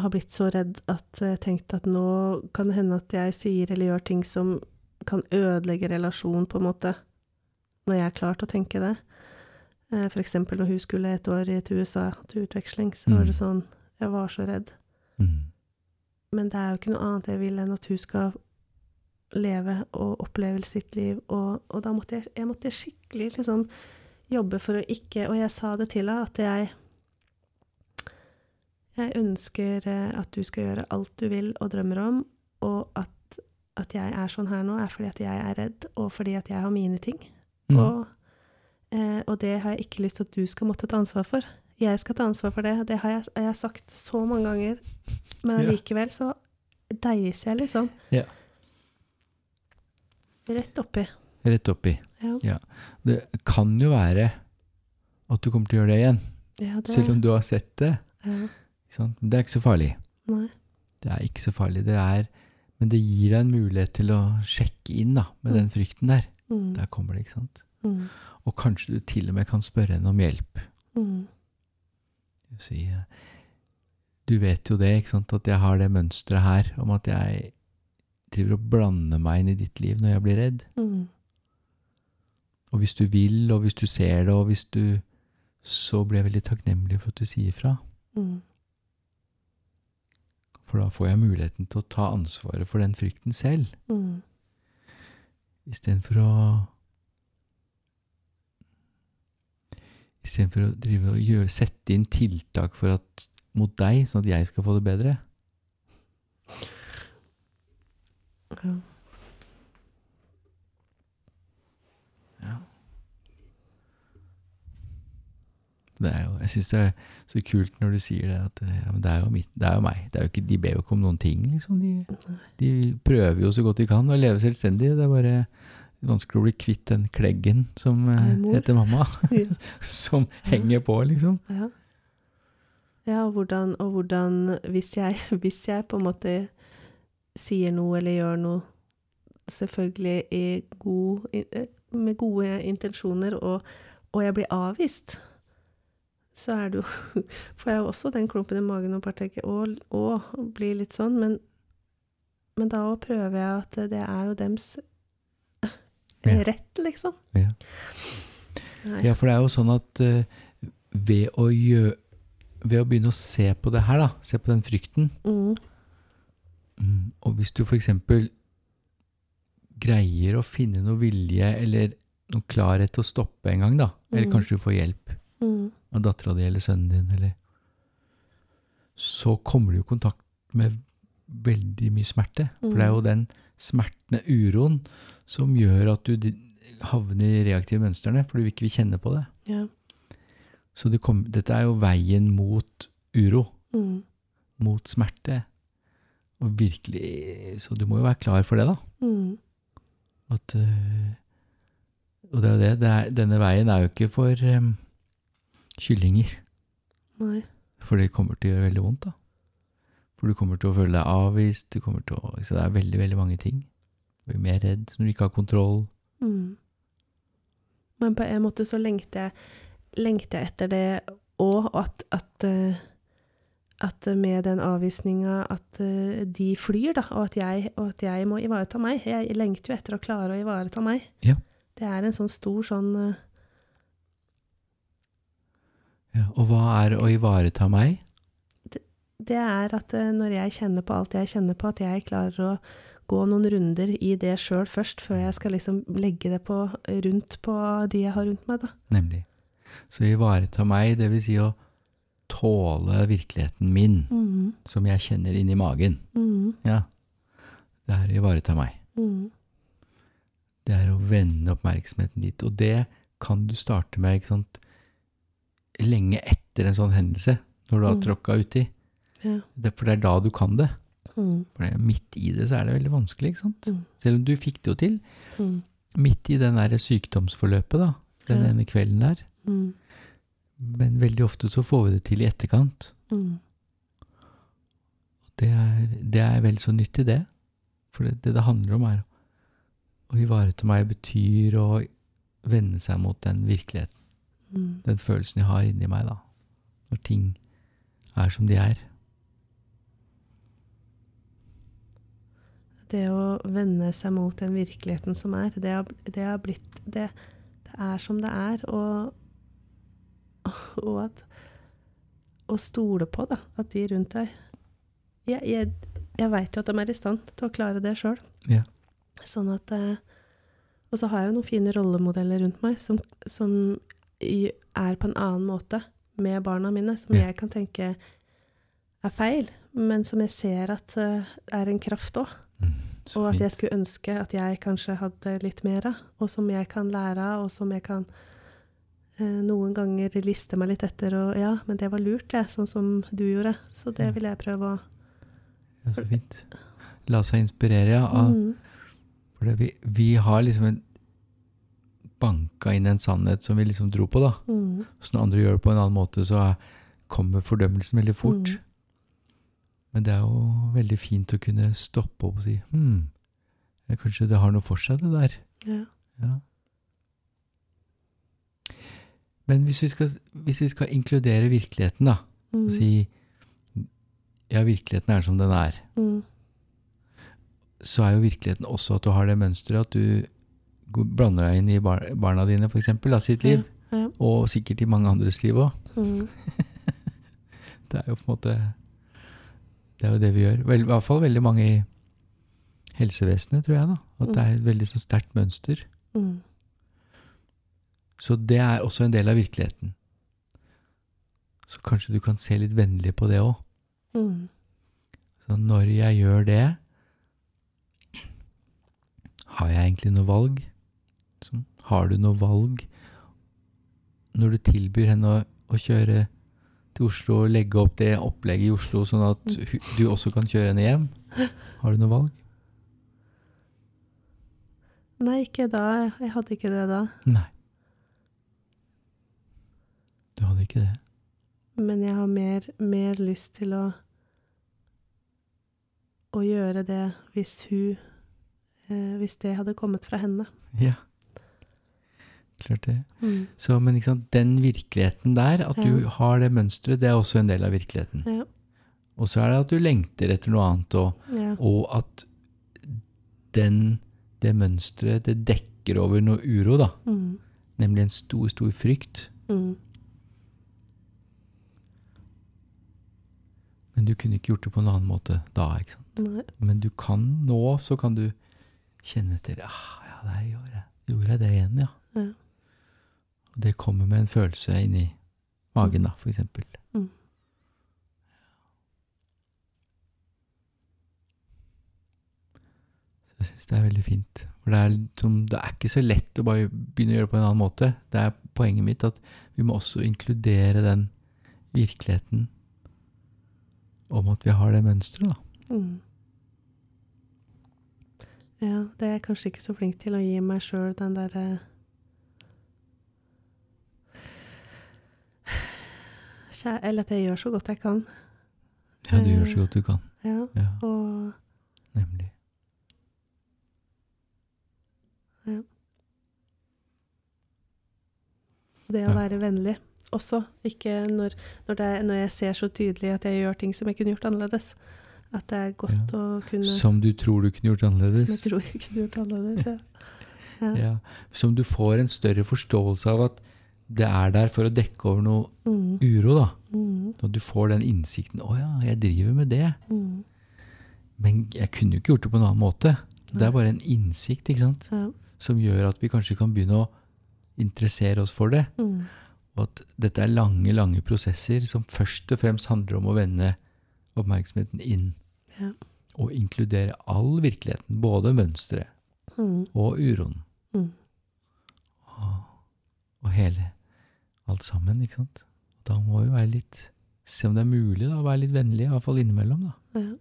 har blitt så redd at jeg tenkte at nå kan det hende at jeg sier eller gjør ting som kan ødelegge relasjonen, på en måte, når jeg er klar til å tenke det. Eh, For eksempel når hun skulle et år til USA til utveksling, så var Mm. det sånn Jeg var så redd. Mm. Men det er jo ikke noe annet jeg vil enn at hun skal leve og oppleve sitt liv, og, og da måtte jeg, jeg måtte skikkelig liksom jobbe for å ikke Og jeg sa det til henne, at jeg Jeg ønsker eh, at du skal gjøre alt du vil og drømmer om, og at, at jeg er sånn her nå, er fordi at jeg er redd, og fordi at jeg har mine ting. Mm. Og, eh, og det har jeg ikke lyst til at du skal måtte ta ansvar for. Jeg skal ta ansvar for det. Det har jeg, jeg har sagt så mange ganger. Men Ja. allikevel så deiser jeg liksom. Ja. Rett oppi. Rett oppi. Ja. Det kan jo være at du kommer til å gjøre det igjen, Ja, det, selv om du har sett det. ja? Men Det er ikke så farlig. Nei. Det er ikke så farlig. Det er, men det gir deg en mulighet til å sjekke inn da, med Mm. den frykten der. Mm, Der kommer det, ikke sant? mm, Og kanskje du til og med kan spørre henne om hjelp. mm, Si, eh, du vet jo det, ikke sant, at jeg har det mønsteret her om at jeg driver og blander meg inn i ditt liv når jeg blir redd. mm, Og hvis du vil, og hvis du ser det, og hvis du Så blir jeg veldig takknemlig for at du sier fra. mm, For da får jeg muligheten til å ta ansvaret for den frykten selv, mm, istedenfor å Istedenfor å drive og gjøre, sette inn tiltak for at, mot deg, sånn at jeg skal få det bedre. ja. Ja. Det er jo, jeg syns det er så kult når du sier det, at ja, men det, er jo mitt, det er jo meg. Det er jo ikke, de ber jo ikke om noen ting, liksom. De, de prøver jo så godt de kan å leve selvstendig. Det er bare vanskelig å bli kvitt den kleggen som eh, mor. heter mamma. Ja. som henger på, liksom. Ja. Ja, og hvordan, og hvordan hvis, jeg, hvis jeg på en måte sier noe eller gjør noe, selvfølgelig god, eh, med gode intensjoner, og, og jeg blir avvist, så er det jo Får jeg jo også den klumpen i magen og bare tenker å, å, blir litt sånn, men, men da òg prøver jeg at det er jo dems rett, liksom. Ja. Ja, for det er jo sånn at eh, ved, å gjø, ved å begynne å se på det her, da, se på den frykten Mm. mm, Og hvis du f.eks. greier å finne noe vilje eller noe klarhet til å stoppe en gang, da, eller Mm. kanskje du får hjelp Mm. Av dattera di eller sønnen din, eller Så kommer du i kontakt med veldig mye smerte. For det er jo den smertende uroen, som gjør at du havner i reaktive mønstrene, for du ikke vil kjenne på det. Ja. Så det kom, dette er jo veien mot uro, Mm. mot smerte. Og virkelig Så du må jo være klar for det, da. Mm. At, øh, og det er jo det. det er, denne veien er jo ikke for øhm, kyllinger. Nei. For det kommer til å gjøre veldig vondt, da. For du kommer til å føle deg avvist, du kommer til å Så det er veldig, veldig mange ting. Du blir mer redd når du ikke har kontroll. Mm. Men på en måte så lengter jeg, lengter jeg etter det òg, at, at, eh, at med den avvisninga at eh, de flyr, da, og at, jeg, og at jeg må ivareta meg. Jeg lengter jo etter å klare å ivareta meg. Ja. Det er en sånn stor sånn eh, Ja, og hva er å ivareta meg? Det er at eh, når jeg kjenner på alt jeg kjenner på, at jeg klarer å gå noen runder i det sjøl først, før jeg skal liksom legge det på, rundt på de jeg har rundt meg, da. Nemlig. Så ivareta meg, det vil si å tåle virkeligheten min, Mm. som jeg kjenner inni magen. Mm. Ja. Det er å ivareta meg. Mm. Det er å vende oppmerksomheten dit. Og det kan du starte med ikke sant? Lenge etter en sånn hendelse, når du har Mm. tråkka uti. Ja. Det, for det er da du kan det. Mm. For midt i det så er det veldig vanskelig, ikke sant? Mm. Selv om du fikk det jo til. Mm. Midt i den der sykdomsforløpet, da. Den Ja. ene kvelden der. Mm. Men veldig ofte så får vi det til i etterkant. Mm. Det er, det er vel så nyttig, det. For det, det det handler om, er å ivareta meg betyr å vende seg mot den virkeligheten. Mm. Den følelsen jeg har inni meg, da. Når ting er som de er. Det å vende seg mot den virkeligheten som er, det har, det har blitt det, det er som det er, og, og at Å stole på, da, at de rundt deg Jeg, jeg, jeg veit jo at de er i stand til å klare det sjøl. Yeah. Sånn at eh, Og så har jeg jo noen fine rollemodeller rundt meg som, som er på en annen måte med barna mine, som jeg kan tenke er feil, men som jeg ser at eh, er en kraft òg. Mm, Og at jeg skulle ønske at jeg kanskje hadde litt mer av, og som jeg kan lære av, og som jeg kan eh, noen ganger liste meg litt etter, og ja, men det var lurt, det, sånn som du gjorde. Så det vil jeg prøve å Ja, så fint. La seg inspirere, ja. Av, Mm. For vi, vi har liksom en banka inn en sannhet som vi liksom dro på, da. Mm. Så når andre gjør det på en annen måte, så er, kommer fordømmelsen veldig fort. Mm. Men det er jo veldig fint å kunne stoppe opp og si hm, kanskje det har noe for seg, det der. Ja. Ja. Men hvis vi, skal, hvis vi skal inkludere virkeligheten, da, Mm. og si ja, virkeligheten er som den er, Mm. så er jo virkeligheten også at du har det mønsteret at du blander deg inn i bar barna dine, eksempel, av sitt liv, Ja. Ja. og sikkert i mange andres liv òg. Mm. Det er jo på en måte Det er jo det vi gjør. Vel, I hvert fall veldig mange i helsevesenet, tror jeg, da. At det er et veldig så sterkt mønster. Mm. Så det er også en del av virkeligheten. Så kanskje du kan se litt vennlig på det òg. Mm. Så når jeg gjør det, har jeg egentlig noe valg? Så, har du noe valg når du tilbyr henne å, å kjøre til Oslo og legge opp det opplegget i Oslo, sånn at du også kan kjøre henne hjem? Har du noe valg? Nei, ikke da. Jeg hadde ikke det da. Nei. Du hadde ikke det. Men jeg har mer, mer lyst til å å gjøre det hvis hun eh, Hvis det hadde kommet fra henne. Ja. Klart det. Mm. Så, men den virkeligheten der, at du har det mønsteret, det er også en del av virkeligheten. Ja. Og så er det at du lengter etter noe annet, og, Ja. og at den, det mønsteret, det dekker over noe uro, da. Mm. nemlig en stor, stor frykt. Mm. Men du kunne ikke gjort det på en annen måte da, ikke sant. Nei. Men du kan nå, så kan du kjenne etter ah, Ja, der gjorde jeg, gjorde jeg det igjen, ja. Ja. Og det kommer med en følelse inni magen, da, for eksempel. Mm. Så jeg syns det er veldig fint. For det er, liksom, det er ikke så lett å bare begynne å gjøre det på en annen måte. Det er poenget mitt at vi må også inkludere den virkeligheten om at vi har det mønsteret, da. Mm. Ja, det er jeg kanskje ikke så flink til å gi meg sjøl den derre Eller at jeg gjør så godt jeg kan. Ja, du gjør så godt du kan. Ja, Ja, og nemlig. det å Ja. være vennlig også. Ikke når, når, det, når jeg ser så tydelig at jeg gjør ting som jeg kunne gjort annerledes. At det er godt å kunne Som, du tror du kunne gjort annerledes. Som jeg tror jeg kunne gjort annerledes. Ja. Ja. Ja. Som du får en større forståelse av at det er der for å dekke over noe Mm, uro, da. mm, Og du får den innsikten 'Å ja, jeg driver med det'. mm. Men jeg kunne jo ikke gjort det på en annen måte. Det er bare en innsikt ikke sant? Ja. som gjør at vi kanskje kan begynne å interessere oss for det. Mm, Og at dette er lange, lange prosesser som først og fremst handler om å vende oppmerksomheten inn. Ja. Og inkludere all virkeligheten, både mønsteret mm, og uroen. mm. Og, og hele alt sammen, ikke sant. Da må vi være litt Se om det er mulig da, å være litt vennlig, i hvert fall innimellom. da. Ja.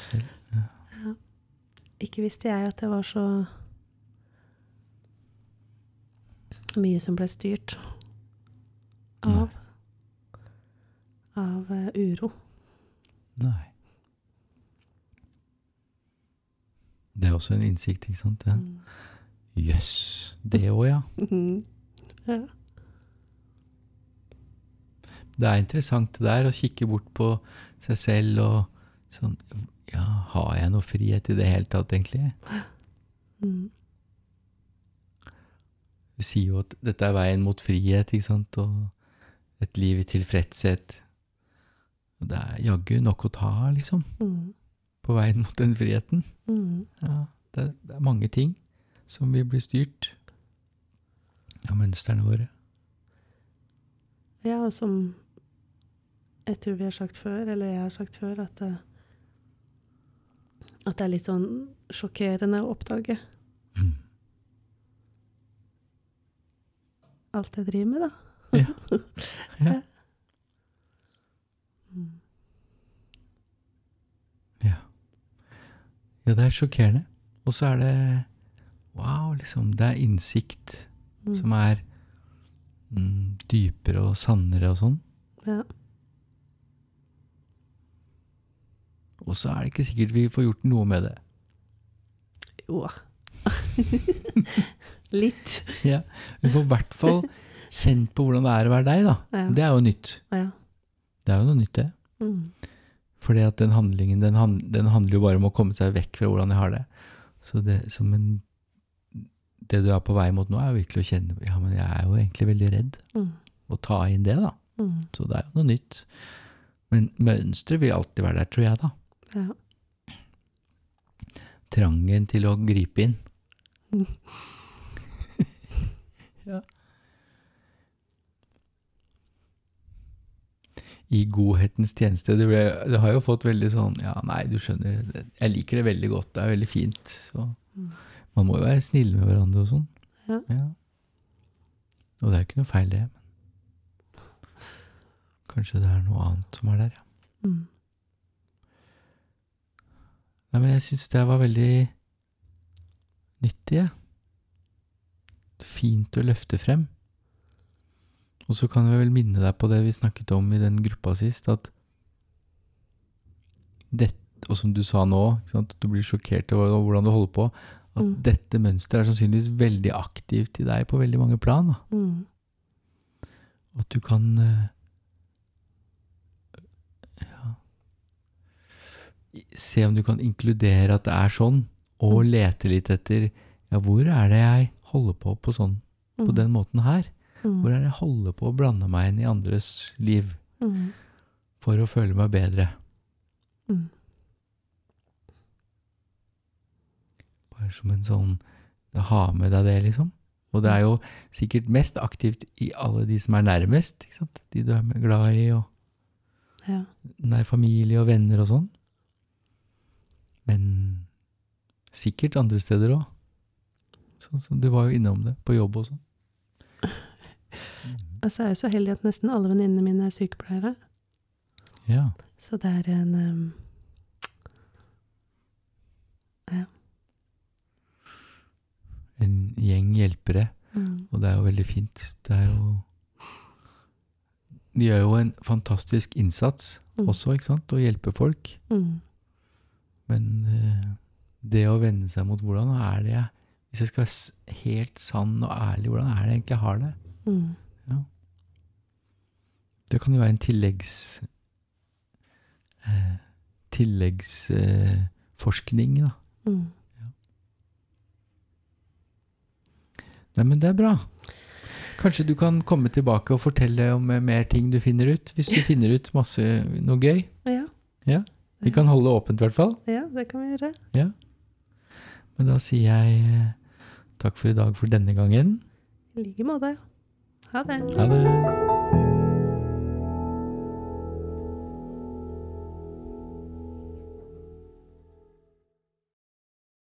Selv, ja. ja. Ikke visste jeg at det var så mye som ble styrt av av eh, uro. Nei. Det er også en innsikt, ikke sant? Ja. Mm. Jøss. Det òg, ja. Ja. Det er interessant det der å kikke bort på seg selv og sånn Ja, har jeg noe frihet i det hele tatt, egentlig? Mm. Du sier jo at dette er veien mot frihet, ikke sant, og et liv i tilfredshet. Og det er jaggu nok å ta liksom, Mm. på veien mot den friheten. Mm. Ja, det, det er mange ting som vi blir styrt av mønstrene våre. Ja, og som jeg tror vi har sagt før, eller jeg har sagt før, at det, at det er litt sånn sjokkerende å oppdage Mm. alt jeg driver med, da. Ja. Ja. Mm. Ja. ja, det er sjokkerende. Og så er det Wow, liksom. Det er innsikt Mm. som er mm, dypere og sannere og sånn. Ja. Og så er det ikke sikkert vi får gjort noe med det. Jo. Litt. Ja. Vi får i hvert fall kjent på hvordan det er å være deg, da. Ja. Det er jo nytt. Ja. Det er jo noe nytt, det. Mm. Fordi at den handlingen, den, hand, den handler jo bare om å komme seg vekk fra hvordan jeg har det. Så det, som en, det du er på vei mot nå, er jo virkelig å kjenne Ja, men jeg er jo egentlig veldig redd. Mm. Og ta inn det, da. Mm. Så det er jo noe nytt. Men mønsteret vil alltid være der, tror jeg, da. Ja. Trangen til å gripe inn. Mm. ja. I godhetens tjeneste. Det, ble, det har jo fått veldig sånn Ja, nei, du skjønner, jeg liker det veldig godt. Det er veldig fint. Så Mm. Man må jo være snille med hverandre og sånn. Ja. Og det er jo ikke noe feil, det. Men kanskje det er noe annet som er der, ja. Mm. Nei, men jeg syns det var veldig nyttig, jeg. Fint å løfte frem. Og så kan jeg vel minne deg på det vi snakket om i den gruppa sist, at det, og som du sa nå, at du blir sjokkert over hvordan du holder på, at Mm. dette mønsteret er sannsynligvis veldig aktivt i deg på veldig mange plan. Mm. At du kan eh, ja, se om du kan inkludere at det er sånn, og Mm. lete litt etter Ja, hvor er det jeg holder på på sånn, på Mm. den måten her? Mm. Hvor er det jeg holder på å blande meg inn i andres liv Mm. for å føle meg bedre? Mm. Som en sånn Ha med deg det, liksom. Og det er jo sikkert mest aktivt i alle de som er nærmest. Ikke sant? De du er glad i, og Ja. nær familie og venner og sånn. Men sikkert andre steder òg. Sånn som du var jo innom det, på jobb og sånn. Altså, jeg er jo så heldig at nesten alle venninnene mine er sykepleiere. Ja. Så det er en um, En gjeng hjelpere. mm, Og det er jo veldig fint. Det er jo De gjør jo en fantastisk innsats Mm. også, ikke sant? Å hjelpe folk. mm, Men uh, det å vende seg mot hvordan er det jeg Hvis jeg skal være helt sann og ærlig, hvordan er det jeg egentlig har det? mm, Det kan jo være en tilleggs Uh, Tilleggsforskning, da. Nei, men det er bra. Kanskje du kan komme tilbake og fortelle om eh, mer ting du finner ut, hvis du finner ut masse noe gøy. Ja. Vi kan holde det åpent, i hvert fall. ja, det kan vi gjøre. Ja. Men da sier jeg eh, takk for i dag for denne gangen. I like måte. Ha det. Ha det.